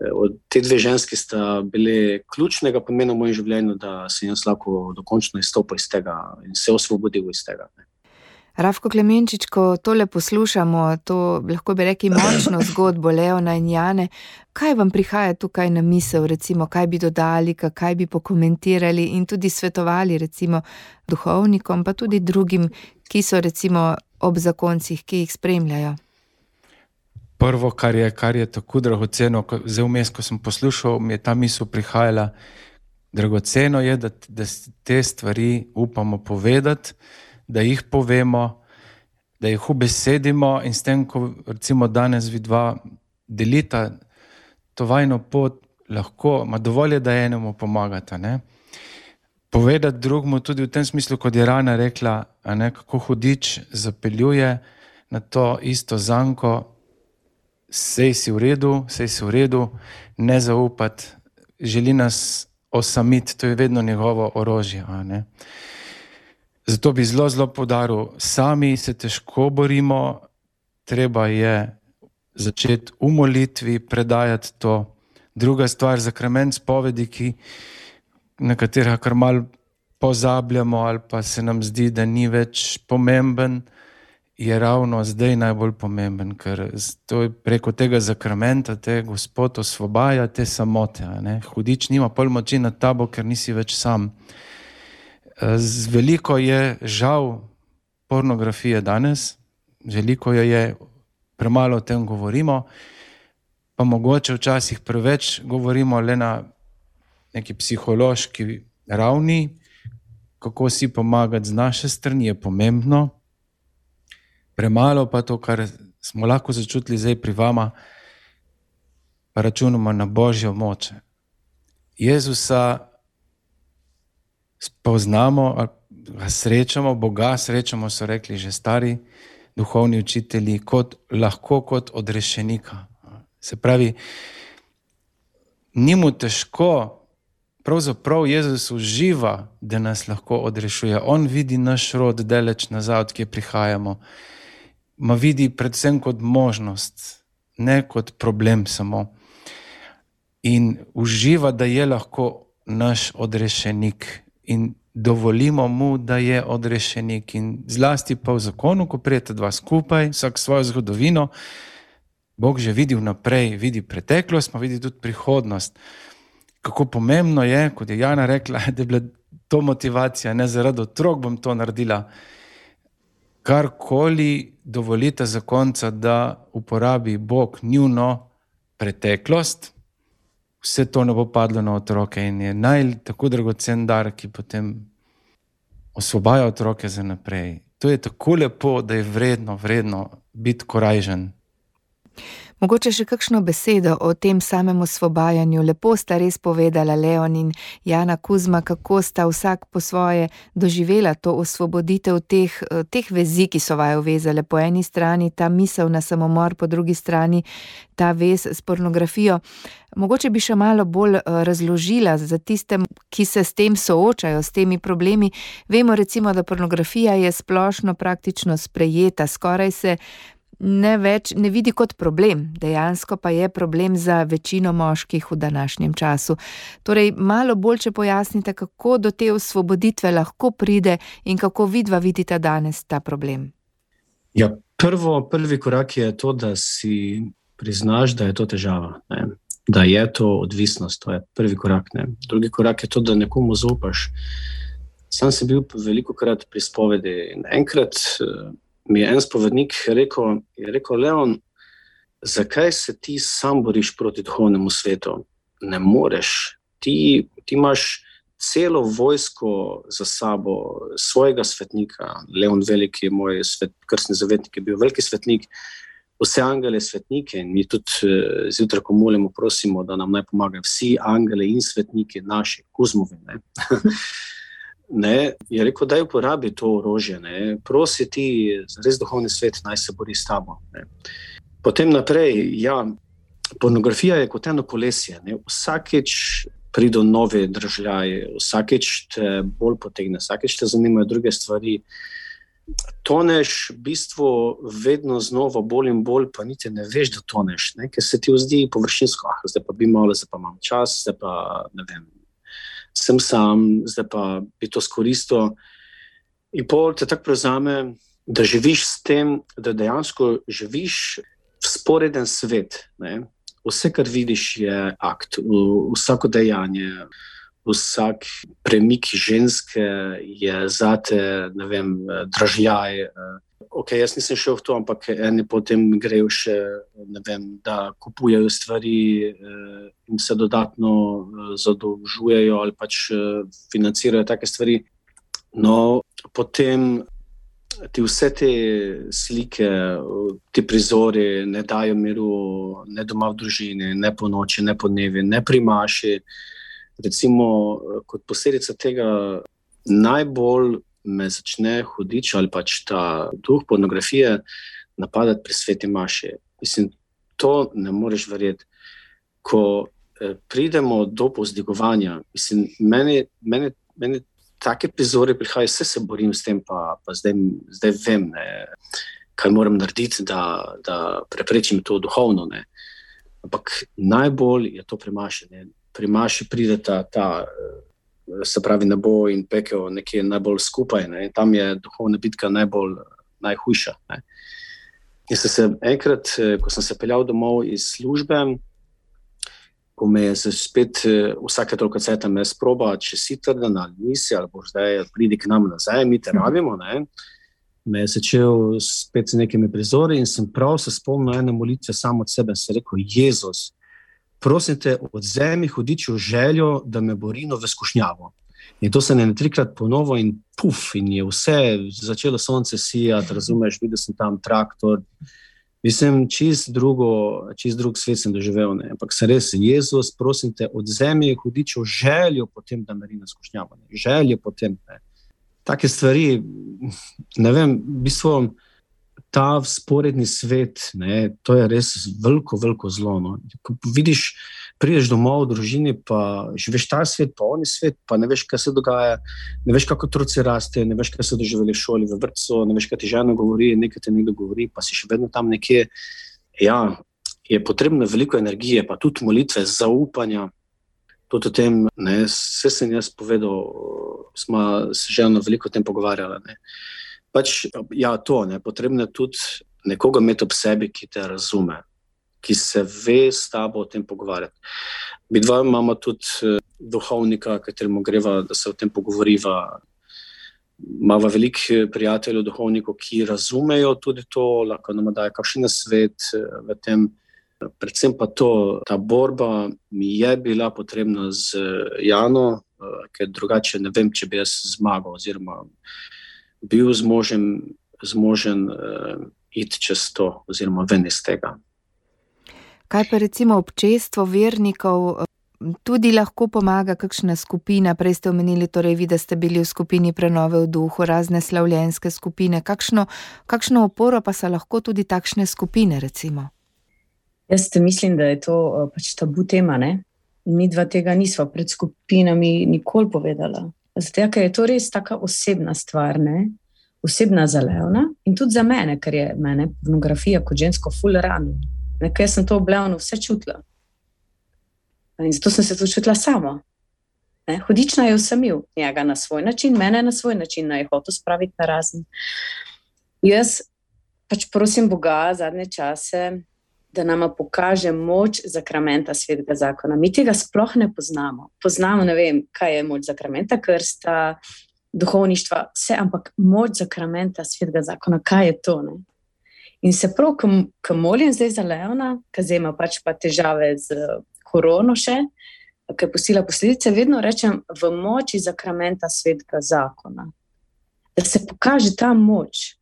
eh, te dve ženski sta bili ključnega pomena v mojem življenju, da sem jaz lahko dokončno izstopil iz tega in se osvobodil iz tega. Ne. Ravko Klemenčič, ko tole poslušamo, to lahko bi rekli močno zgodbo Leona in Jane, kaj vam prihaja tukaj na misel, recimo, kaj bi dodali, kaj bi pokomentirali in tudi svetovali, recimo, duhovnikom, pa tudi drugim, ki so recimo ob zakoncih, ki jih spremljajo? Prvo, kar je, kar je tako dragoceno, zelo vmes, ko sem poslušal, mi je ta misel prihajala. Dragoceno je, da, da te stvari upamo povedati da jih povemo, da jih ubesedimo in s tem, ko recimo danes vidva delita to vajno pot, lahko, ima dovolj, da enemu pomagata. Ne? Povedati drugemu tudi v tem smislu, kot je Rana rekla, ne, kako hudič zapeljuje na to isto zanko, sej si v redu, sej si v redu, ne zaupati, želi nas osamiti, to je vedno njegovo orožje. Zato bi zelo, zelo podaril, sami se težko borimo, treba je začeti v molitvi predajati to. Druga stvar, zakrament spovedi, ki, na katerega kar mal pozabljamo ali pa se nam zdi, da ni več pomemben, je ravno zdaj najbolj pomemben, ker preko tega zakramenta te Gospod osvobaja te samote. Hudič nima pol moči nad tabo, ker nisi več sam. Z veliko je žal pornografije danes, veliko jo je, premalo o tem govorimo, pa mogoče včasih preveč govorimo le na neki psihološki ravni, kako si pomagati z naše strani, je pomembno. Premalo pa to, kar smo lahko začutili zdaj pri vama, pa računamo na božjo moč. Jezusa spoznamo, srečamo, Boga srečamo, so rekli že stari duhovni učitelji, kot lahko kot odrešenika. Se pravi, ni mu težko, pravzaprav Jezus uživa, da nas lahko odrešuje. On vidi naš rod, daleč nazaj, odkje prihajamo. Ma vidi predvsem kot možnost, ne kot problem samo. In uživa, da je lahko naš odrešenik in dovolimo mu, da je odrešenik. In zlasti pa v zakonu, ko prijete dva skupaj, vsak svojo zgodovino, Bog že vidi vnaprej, vidi preteklost, pa vidi tudi prihodnost. Kako pomembno je, kot je Jana rekla, da je bila to motivacija, ne zaradi otrok bom to naredila. Karkoli dovolite za konca, da uporabi Bog njuno preteklost, vse to ne bo padlo na otroke in je naj tako dragocen dar, ki potem osvobaja otroke za naprej. To je tako lepo, da je vredno, vredno biti korajžen. Mogoče še kakšno besedo o tem samem osvobajanju. Lepo sta res povedala Leon in Jana Kuzma, kako sta vsak po svoje doživela to osvoboditev teh, teh vezi, ki so vaju vezale. Po eni strani ta misel na samomor, po drugi strani ta vez s pornografijo. Mogoče bi še malo bolj razložila za tiste, ki se s tem soočajo, s temi problemi. Vemo recimo, da pornografija je splošno praktično sprejeta, skoraj se ne več ne vidi kot problem, dejansko pa je problem za večino moških v današnjem času. Torej, malo bolj, če pojasnite, kako do te osvoboditve lahko pride in kako vidva vidita danes ta problem. Ja, prvo, prvi korak je to, da si priznaš, da je to težava. Ne? Da je to odvisnost, to je prvi korak. Ne? Drugi korak je to, da nekomu zaupaš. Sam sem bil veliko krat pri spovedi in enkrat mi je en spovednik rekel, je rekel Leon, zakaj se ti sam boriš proti duhovnemu svetu? Ne moreš. Ti, ti imaš celo vojsko za sabo, svojega svetnika. Leon Velik je moj svet, krstni zavetnik, je bil veliki svetnik. Vse angele, svetnike, in mi tudi uh, zjutraj, ko molimo, prosimo, da nam naj pomagajo vsi angeli in svetniki, naši, kozmovi. ne, je rekel, da je uporabi to orožje, ne, prosi ti, res duhovni svet, naj se bori s tabo. Ne. Potem naprej, ja, pornografija je kot eno kolesje. Ne, vsakeč pridejo nove državljaje, vsakeč te bolj potegne, vsakeč te zanimajo druge stvari. Toneš, v bistvu, vedno znova, bolj in bolj, pa niti ne veš, da toneš, ne? ker se ti zdi površinsko, ah, zdaj pa bi malo, zdaj pa imam čas, zdaj pa ne vem, sem sam, zdaj pa bi to skoristil. In pol te tako prevzame, da živiš s tem, da dejansko živiš v sporeden svet. Ne? Vse, kar vidiš, je akt, vsako dejanje, vsak premik ženske je za te, ne vem, dražljaj ok, jaz nisem šel v to, ampak eni potem grejo še, vem, da kupujejo stvari eh, in se dodatno eh, zadolžujejo ali pač eh, financirajo take stvari. No, potem ti vse te slike, ti prizori ne dajo miru, ne doma v družini, ne po noči, ne po dnevi, ne pri maši. Recimo, kot posledica tega, najbolj me začne hudič ali pač ta duh pornografije napadati pri sveti maši. Mislim, to ne moreš verjeti. Ko eh, pridemo do pozdigovanja, mislim, meni, meni, meni take prizore prihajajo, vse se borim s tem, pa, pa zdaj, zdaj vem, ne, kaj moram narediti, da, da preprečim to duhovno. Ne. Ampak najbolj je to pri maši. Pri maši pride ta. ta se pravi nebo in pekel, nekje najbolj skupaj. Ne? Tam je duhovna bitka najbolj najhujša. Ne? In sem se enkrat, eh, ko sem se peljal domov iz službe, ko me je spet eh, vsake toliko cajt me sproba, če si trden ali nisi, ali boš zdaj pridi k nam nazaj, mi te rabimo. Ne? Me je začel spet z nekimi prizori in sem prav se spomnil ene molitve samo od sebe in sem rekel: Jezus, prosim te, odzemi hudičjo željo, da me bo rino v skušnjavo. In to se je trikrat ponovilo, in puf, in je vse začelo sonce sijati, razumeš, videl sem tam traktor. Mislim, čist, drugo, čist drug svet sem doživel. Ne. Ampak se res, Jezus, prosim te, odzemi hudičjo željo, potem, da me rino skušnjavo. Ne. Željo potem. Ne. Take stvari, ne vem, v bistvu ta sporedni svet, ne, to je res veliko, veliko zlo. No. Vidiš, prideš domov v družini, pa živiš ta svet, pa oni svet, pa ne veš, kaj se dogaja, ne veš, kako otroci rastejo, ne veš, kaj so doživeli v šoli, v vrtu, ne veš, kaj ti žena govori, nekaj ti nekdo govori, pa si še vedno tam nekje. Ja, je potrebno veliko energije, pa tudi molitve, zaupanja. Tudi o tem, ne, vse sem jaz povedal, smo se že eno veliko o tem pogovarjali. Ne pač, ja, to je potrebno tudi nekoga imeti ob sebi, ki te razume, ki se ve s tabo o tem pogovarjati. Mi dva imamo tudi eh, duhovnika, kateremu greva, da se o tem pogovoriva. Imamo veliko eh, prijateljev, duhovnikov, ki razumejo tudi to, lahko nam dajo kakšen svet eh, v tem. Predvsem pa to, ta borba mi je bila potrebna z Jano, ker drugače ne vem, če bi jaz zmagal. Oziroma, bil zmožen, zmožen uh, iti čez to, oziroma ven iz tega. Kaj pa recimo občestvo vernikov? Tudi lahko pomaga kakšna skupina. Prej ste omenili, torej vi, da ste bili v skupini prenove v duhu, razne slavljenske skupine. Kakšno, kakšno oporo pa so lahko tudi takšne skupine? Recimo? Jaz mislim, da je to eh, pač tabu tema. Ne? Mi dva tega nismo pred skupinami nikoli povedala. Zato, ker je to res tako osebna stvar, ne? osebna za Leona in tudi za mene, ker je mene pornografija kot žensko full rano. Nekaj sem to oblevno vse čutila. In zato sem se to čutila sama. Hudična je vsem imel, njega na svoj način, mene na svoj način, naj hoče spraviti na razen. Jaz pač prosim Boga zadnje čase, da nam pokaže moč zakramenta svetega zakona. Mi tega sploh ne poznamo. Poznamo, ne vem, kaj je moč zakramenta krsta, duhovništva, vse, ampak moč zakramenta svetega zakona, kaj je to. Ne? In se prav, ko molim zdaj za Leona, ki zdaj ima pač pa težave z korono še, ki je posila posledice, vedno rečem v moči zakramenta svetega zakona. Da se pokaže ta moč,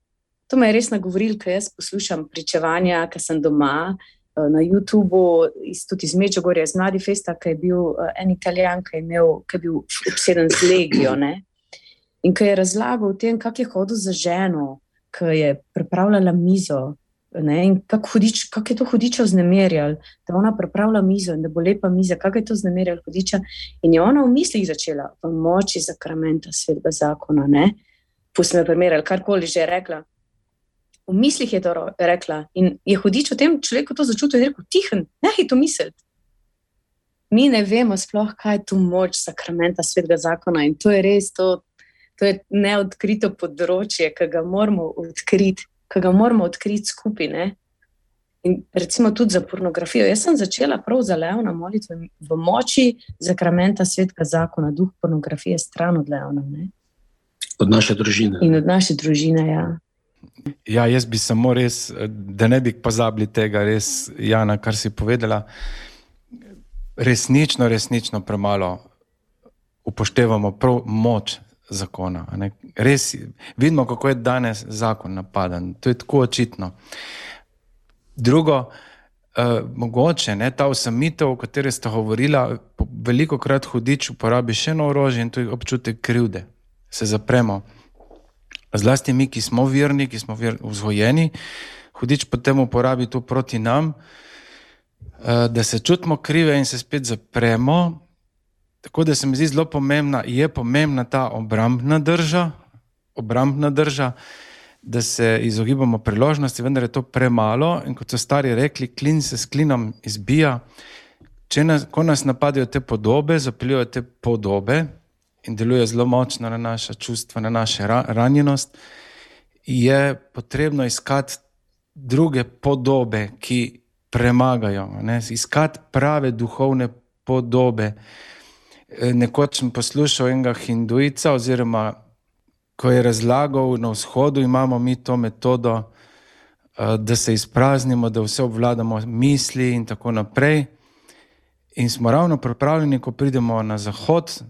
To me je res nagovoril, ker jaz poslušam pričevanja, ker sem doma eh, na YouTubu, tudi iz Mečogorja, iz Mladi Festa, ki je bil eh, en italijan, ki je, imel, ki je bil obseden z legijo. Ne? In ki je razlagal o tem, kako je hodil za ženo, ki je pripravljala mizo. Ne, in kako kak je to hudiča vznemirjal, da ona pripravlja mizo in da bo lepa miza, kako je to vznemirjal hudiča. In je ona v mislih začela v moči zakramenta svetega zakona. Pustite me primer, ali karkoli že rekla v mislih je to rekla. In je hudič v tem človeku to začutil in rekel: Tihen, nehaj to misliti. Mi ne vemo sploh, kaj je tu moč sakramenta svetega zakona in to je res to, to je neodkrito področje, ki ga moramo odkriti, ki ga moramo odkriti skupaj. Ne? In recimo tudi za pornografijo. Jaz sem začela prav za Leona molitve v moči zakramenta svetega zakona, duh pornografije, stran od Leona. Ne? Od naše družine. In od naše družine, ja. Ja, jaz bi samo res, da ne bi pozabili tega, res, Jana, kar si povedala. Resnično, resnično premalo upoštevamo prav moč zakona. Res vidimo, kako je danes zakon napaden. To je tako očitno. Drugo, eh, mogoče ne, ta osamitev, o kateri ste govorili, veliko krat hudič uporabi še eno orožje in to je občutek krivde. Se zapremo zlasti mi, ki smo verni, ki smo vzgojeni, hudič potem uporabi to proti nam, eh, da se čutimo krive in se spet zapremo. Tako da se mi zdi zelo pomembna, je pomembna ta obrambna drža, obrambna drža, da se izogibamo priložnosti, vendar je to premalo. In kot so stari rekli, klin se s klinom izbija. Če nas, nas napadajo te podobe, zapeljujejo te podobe, in deluje zelo močno na naša čustva, na našo ranjenost, je potrebno iskati druge podobe, ki premagajo, ne? iskati prave duhovne podobe. E, nekoč sem poslušal enega hinduica, oziroma ko je razlagal na vzhodu, imamo mi to metodo, e, da se izpraznimo, da vse obvladamo misli in tako naprej. In smo ravno pripravljeni, ko pridemo na zahod,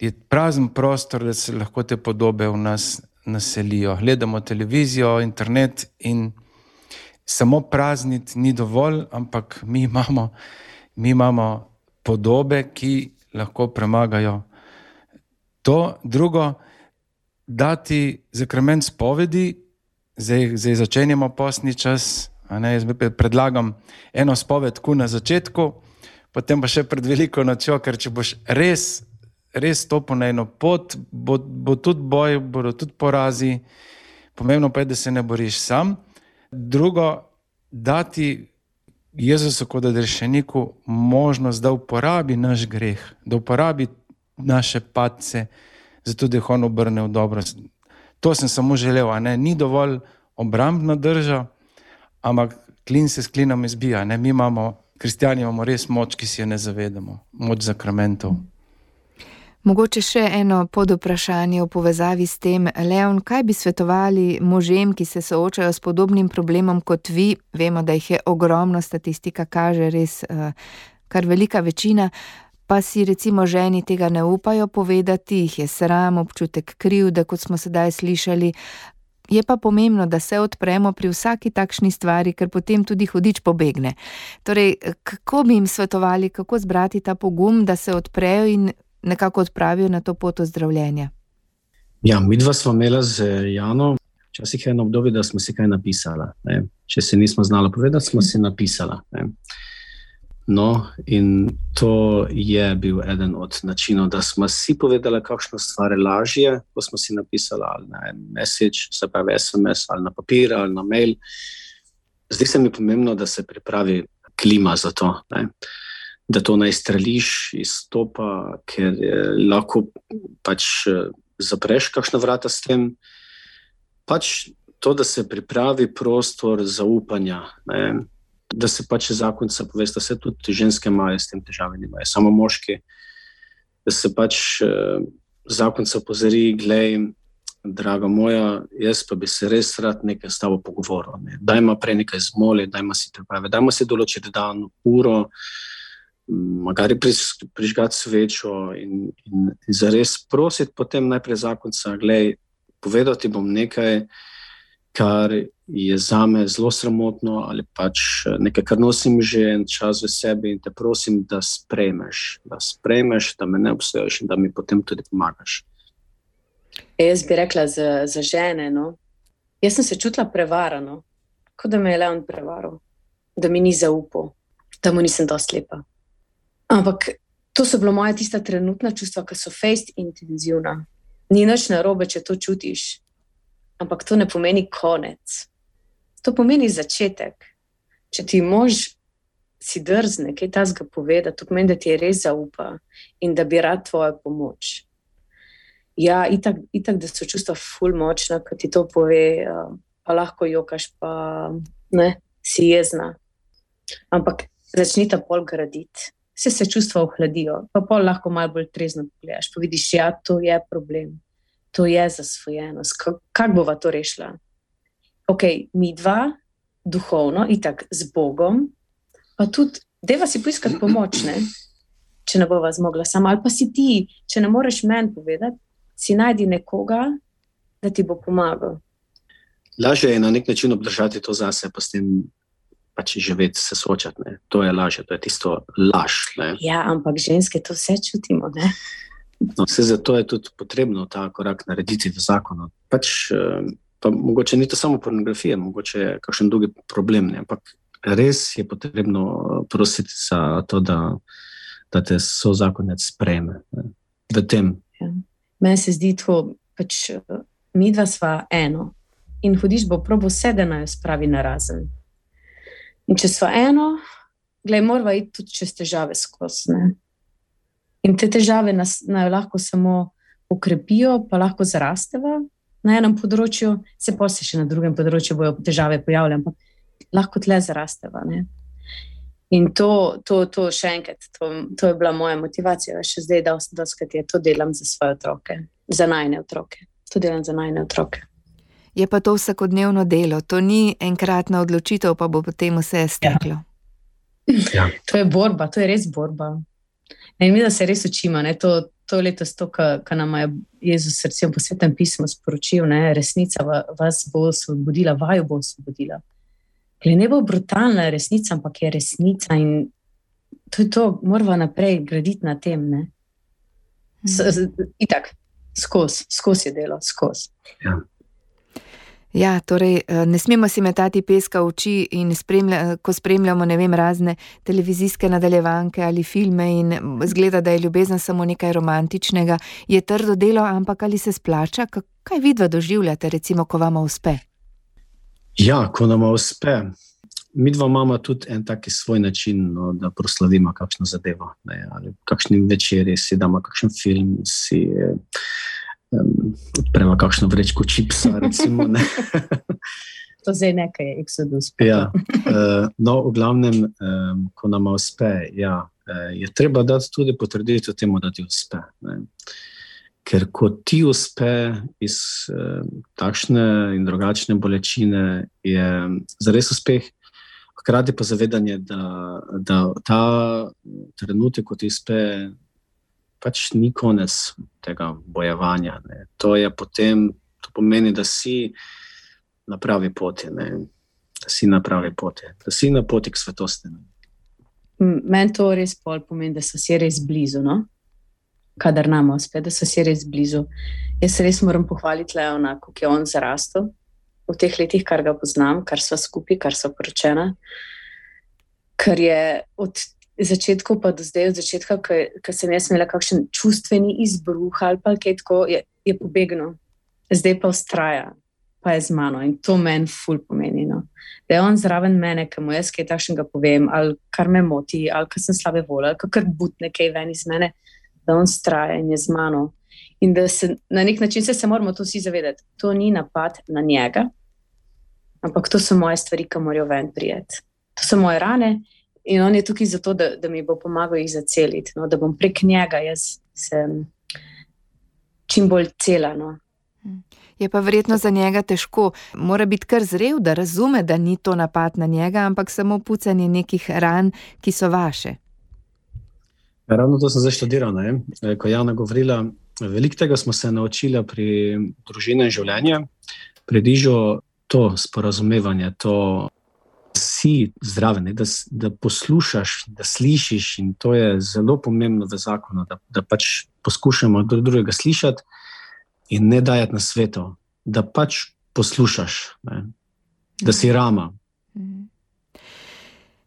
je prazen prostor, da se lahko te podobe v nas naselijo. Gledamo televizijo, internet in samo prazniti ni dovolj, ampak mi imamo, mi imamo podobe, ki lahko premagajo to. Drugo, dati zakrament spovedi, zdaj, zdaj začenjamo posni čas. Ne, jaz predlagam eno spoved, ku na začetku, potem pa še pred veliko nočjo, ker če boš res res stopil na eno pot, bo, bo tudi boj, bodo tudi porazi. Pomembno pa je, da se ne boriš sam. Drugo, dati Jezusu kot rešeniku možnost, da uporabi naš greh, da uporabi naše padce, zato da jih on obrne v dobro. To sem samo želel, ne ni dovolj obrambna drža, ampak klin se s klinom izbija. Ne? Mi imamo, kristijani, imamo res moč, ki si jo ne zavedamo, moč zakramentov. Mogoče še eno podvprašanje v povezavi s tem, Leon, kaj bi svetovali možem, ki se soočajo s podobnim problemom kot vi? Vemo, da jih je ogromno, statistika kaže res uh, kar velika večina, pa si recimo ženi tega ne upajo povedati, jih je sram, občutek krivde, kot smo sedaj slišali. Je pa pomembno, da se odpremo pri vsaki takšni stvari, ker potem tudi hudič pobegne. Torej, kako bi jim svetovali, kako zbrati ta pogum, da se odprejo in nekako odpravijo na to pot ozdravljenja? Ja, mi dva smo imeli z Jano, včasih je eno obdobje, da smo si kaj napisali. Če se nismo znali povedati, smo si napisali. No, in to je bil eden od načinov, da smo si povedali, kakšno stvar je lažje, ko smo si napisali ali na en message, se pravi SMS, ali na papir, ali na mail. Zdi se mi pomembno, da se pripravi klima za to. Ne da to naj streliš iz topa, ker lahko pač eh, zapreš kakšno vrata s tem. Pač to, da se pripravi prostor zaupanja, ne, da se pač zakonca povesta, da se tudi ženske imajo s tem težave, nimajo samo moški. Da se pač eh, zakonca pozori, gledaj, draga moja, jaz pa bi se res rad nekaj s tabo pogovoril. Ne. Dajmo prej nekaj zmoli, dajmo si priprave, dajmo si določiti dan, uro magari prižgati svečo in, in, za res prositi, potem najprej zakonca, gledaj, povedati bom nekaj, kar je za me zelo sramotno ali pač nekaj, kar nosim že en čas v sebi in te prosim, da sprejmeš, da sprejmeš, da me ne obsojaš in da mi potem tudi pomagaš. E, jaz bi rekla za, za žene. No? Jaz sem se čutila prevarano, kot da me je Leon prevaral, da mi ni zaupal, da mu nisem dosti lepa. Ampak to so bila moja tista trenutna čustva, ki so fejst intenzivna. Ni noč na robe, če to čutiš, ampak to ne pomeni konec. To pomeni začetek. Če ti mož si drzne, kaj ta zga povedati, to pomeni, da ti je res zaupa in da bi rad tvojo pomoč. Ja, itak, itak da so čustva ful močna, ko ti to pove, pa lahko jokaš, pa ne, si jezna. Ampak začni ta pol graditi se, se čustva ohladijo, pa pa lahko malo bolj trezno pogledaš. Pa vidiš, da ja, to je problem, to je zasvojenost. Kako bova to rešila? Ok, mi dva, duhovno in tako z Bogom, pa tudi, deva si poiskati pomoč, ne? če ne bova zmogla sama, ali pa si ti, če ne moreš meni povedati, si najdi nekoga, da ti bo pomagal. Lažje je na nek način obdržati to zase, pa s tem pač živeti, se soočati. Ne. To je lažje, to je tisto laž. Ne. Ja, ampak ženske to vse čutimo. No, vse zato je tudi potrebno ta korak narediti v zakonu. Pač, eh, pa mogoče ni to samo pornografija, mogoče je kakšen drugi problem. Ne. Ampak res je potrebno eh, prositi za to, da, da te so zakonec sprejme v tem. Ja. Meni se zdi, da pač, eh, mi dva sva eno. In hodiš bo probo vse, da naj jo spravi na razen. In če smo eno, gledaj, moramo iti tudi čez težave skozi. In te težave nas, nas lahko samo ukrepijo, pa lahko zrasteva na enem področju, se pa se še na drugem področju bojo težave pojavljale, ampak lahko tle zrasteva. Ne? In to, to, to še enkrat, to, to je bila moja motivacija, še zdaj, da vse to delam za svoje otroke, za najne otroke. To delam za najne otroke. Je pa to vsakodnevno delo, to ni enkratna odločitev, pa bo potem vse steklo. Ja. Ja. To je borba, to je res borba. In mi, da se res učimo, ne? to, to je letos to, kar nam je Jezus srce po svetem pismu sporočil, ne? resnica vas bo osvobodila, vaju bo osvobodila. Gle, ne bo brutalna resnica, ampak je resnica in to je to, moramo naprej graditi na tem. Mhm. Itak, skozi, skozi je delo, skozi. Ja. Ja, torej, eh, ne smemo si metati peska v oči, spremlja, ko spremljamo vem, razne televizijske nadaljevanke ali filme in zgleda, da je ljubezen samo nekaj romantičnega. Je trdo delo, ampak ali se splača? Kaj vidva doživljate, recimo, ko vam uspe? Ja, ko nam uspe. Mi dva imamo tudi en taki svoj način, no, da proslavimo kakšno zadevo. Ne, ali kakšni večerji si damo, kakšen film si. Eh, um, odpremo kakšno vrečko čipsa. Recimo, to zdaj nekaj je eksodus. Ja, uh, no, v glavnem, um, ko nam uspe, ja, uh, je treba dati tudi potrditev temu, da ti uspe. Ne. Ker ko ti uspe iz uh, takšne in drugačne bolečine, je zares uspeh. Hkrati pa zavedanje, da, da ta trenutek, ko ti uspe, pač ni konec tega bojevanja. Ne. To je potem, to pomeni, da si na pravi poti, ne. da si na pravi poti, da si na poti k svetosti. Meni to res pomeni, da so si res blizu. No? Kadar nam uspe, da so si res blizu. Jaz res moram pohvaliti Leona, kako je on zarastel v teh letih, kar ga poznam, kar so skupaj, kar so poročena. Ker je od začetku, pa do zdaj, od začetka, ko sem jaz imela kakšen čustveni izbruh ali pa kaj tako, je, je pobegnil, zdaj pa ustraja, pa je z mano in to meni ful pomeni. No. Da je on zraven mene, ki mu jaz kaj takšnega povem, ali kar me moti, ali kar sem slabe volje, ali kar but nekaj ven iz mene, da on ustraja in je z mano. In da se na nek način se, se moramo to vsi zavedati. To ni napad na njega, ampak to so moje stvari, ki morajo ven prijeti. To so moje rane, In on je tukaj zato, da, da mi bo pomagal jih zaceliti, no, da bom prek njega jaz se čim bolj cela. No. Je pa verjetno za njega težko. Mora biti kar zrel, da razume, da ni to napad na njega, ampak samo pucanje nekih ran, ki so vaše. Ja, ravno to sem zdaj študiral. Ne? Ko je Jana govorila, veliko tega smo se naučili pri družini in življenju, predižo to sporazumevanje, to si zraven, da, da poslušaš, da slišiš. In to je zelo pomembno v zakonu, da, da pač poskušamo drug drugega slišati in ne dajati na svetu, da pač poslušaš, ne? da si rama.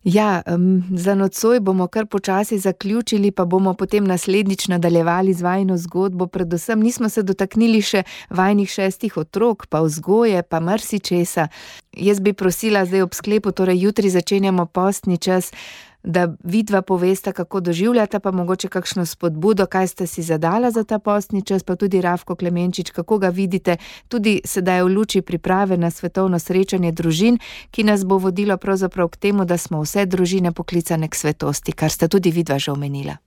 Ja, um, za nocoj bomo kar počasi zaključili, pa bomo potem naslednjič nadaljevali z vajno zgodbo. Predvsem nismo se dotaknili še vajnih šestih otrok, pa vzgoje, pa marsičesa. Jaz bi prosila zdaj ob sklepu, torej jutri začenjamo postni čas da vidva povesta, kako doživljata, pa mogoče kakšno spodbudo, kaj ste si zadala za ta postni čas, pa tudi Ravko Klemenčič, kako ga vidite, tudi sedaj v luči priprave na svetovno srečanje družin, ki nas bo vodilo pravzaprav k temu, da smo vse družine poklicane k svetosti, kar sta tudi vidva že omenila.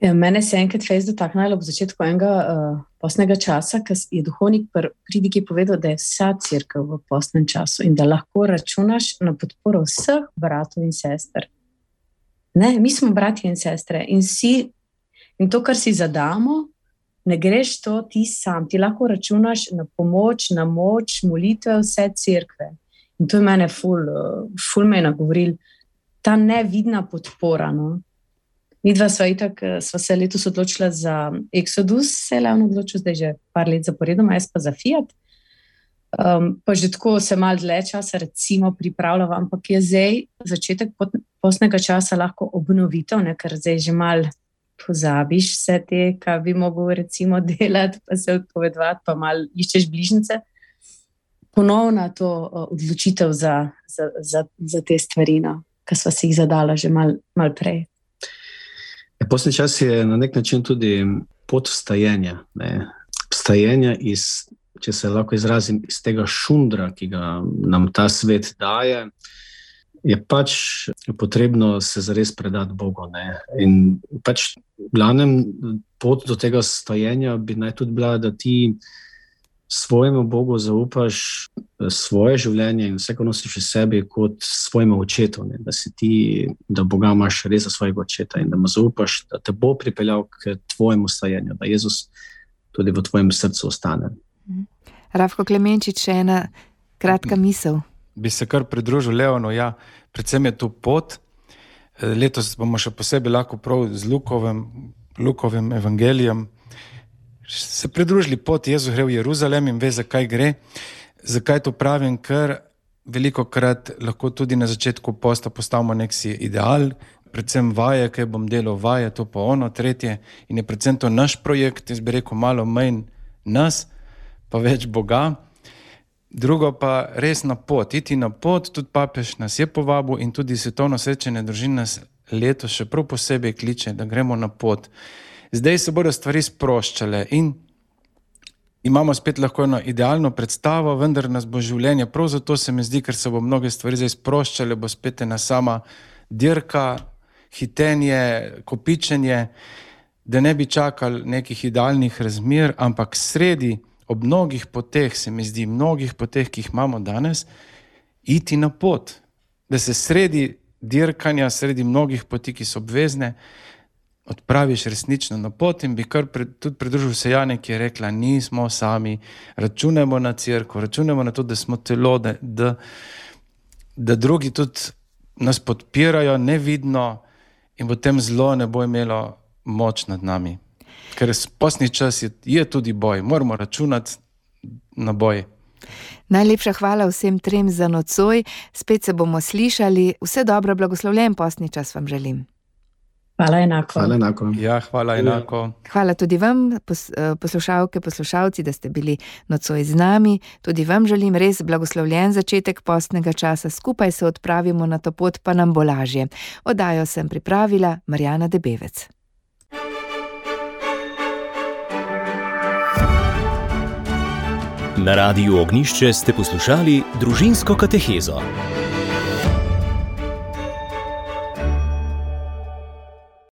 Ja, mene se je enkrat fejs dotaknilo ob začetku enega uh, postnega časa, ker je duhovnik pri pridiki povedal, da je vsa crkva v postnem času in da lahko računaš na podporo vseh bratov in sester. Ne, mi smo bratje in sestre in, si, in to, kar si zadamo, ne greš to ti sam. Ti lahko računaš na pomoč, na moč, molitve, vse crkve. In to je meni, ful, ful me je nagovoril, ta nevidna podpora. No. Mi dva sva, itak, sva se letos odločila za Exodus, se je le odločil, zdaj že par let zaporedoma, jaz pa za Fiat. Um, pa že tako se malo dlje časa, recimo, pripravljamo, ampak je zdaj začetek postnega časa lahko obnovitev, ne, ker zdaj že malo pozabiš vse te, kar bi mogel recimo delati, pa se odpovedati, pa malo iščeš bližnjice. Ponovna to uh, odločitev za, za, za, za te stvari, no, ki smo si jih zadala že malo mal prej. Ja, Posni čas je na nek način tudi pot vstajanja. Vstajanja iz, če se lahko izrazim, iz tega šundra, ki ga nam ta svet daje. Je pač potrebno se zares predati Bogu. Ne? In pač, glavnem, pot do tega stajanja bi naj tudi bila, da ti svojemu Bogu zaupaš eh, svoje življenje in vse, kar nosiš v sebi, kot svojemu očetu. Ne? Da si ti, da Boga imaš res za svojega očeta in da mu zaupaš, da te bo pripeljal k tvojemu stajenju, da Jezus tudi v tvojem srcu ostane. Mhm. Rafko Klemenčič, še ena kratka misel. Bi se kar pridružil Leonu, ja, predvsem je to pot. Eh, letos bomo še posebej lahko prav z Lukovim, Lukovim evangelijem se pridružili poti, Jezus gre v Jeruzalem in ve, zakaj gre. Zakaj to pravim? Ker veliko krat lahko tudi na začetku posta postavimo nek si ideal, predvsem vaje, kaj bom delal, vaje, to pa ono, tretje. In je predvsem to naš projekt, jaz bi rekel, malo manj nas, pa več Boga. Drugo pa res na pot, iti na pot, tudi papež nas je povabil in tudi svetovno srečanje družin nas letos še prav posebej kliče, da gremo na pot zdaj se bodo stvari sproščale in imamo spet lahko eno idealno predstavo, vendar nas bo življenje, prav zato se mi zdi, ker se bo mnoge stvari zdaj sproščale, bo spet ena sama dirka, hitenje, kopičenje, da ne bi čakali nekih idealnih razmer, ampak sredi. Ob mnogih poteh, se mi zdi, mnogih poteh, ki jih imamo danes, iti na pot, da se sredi dirkanja, sredi mnogih poti, ki so obvezne, odpraviš resnično na pot in bi kar pred, tudi pridružil se Jane, ki je rekla, nismo sami, računamo na crkvo, računamo na to, da smo telo, da, da, da drugi tudi nas podpirajo nevidno in potem zlo ne bo imelo moč nad nami. Ker posni čas je, je tudi boj, moramo računati na boj. Najlepša hvala vsem trem za nocoj, spet se bomo slišali. Vse dobro, blagoslovljen posni čas vam želim. Hvala enako. Hvala enako. Ja, hvala enako. Hvala tudi vam, eh, poslušalke, poslušalci, da ste bili nocoj z nami. Tudi vam želim res blagoslovljen začetek postnega časa. Skupaj se odpravimo na to pot, pa nam bo lažje. Odajo sem pripravila Marjana Debevec. Na radiju Ognišče ste poslušali družinsko katehezo.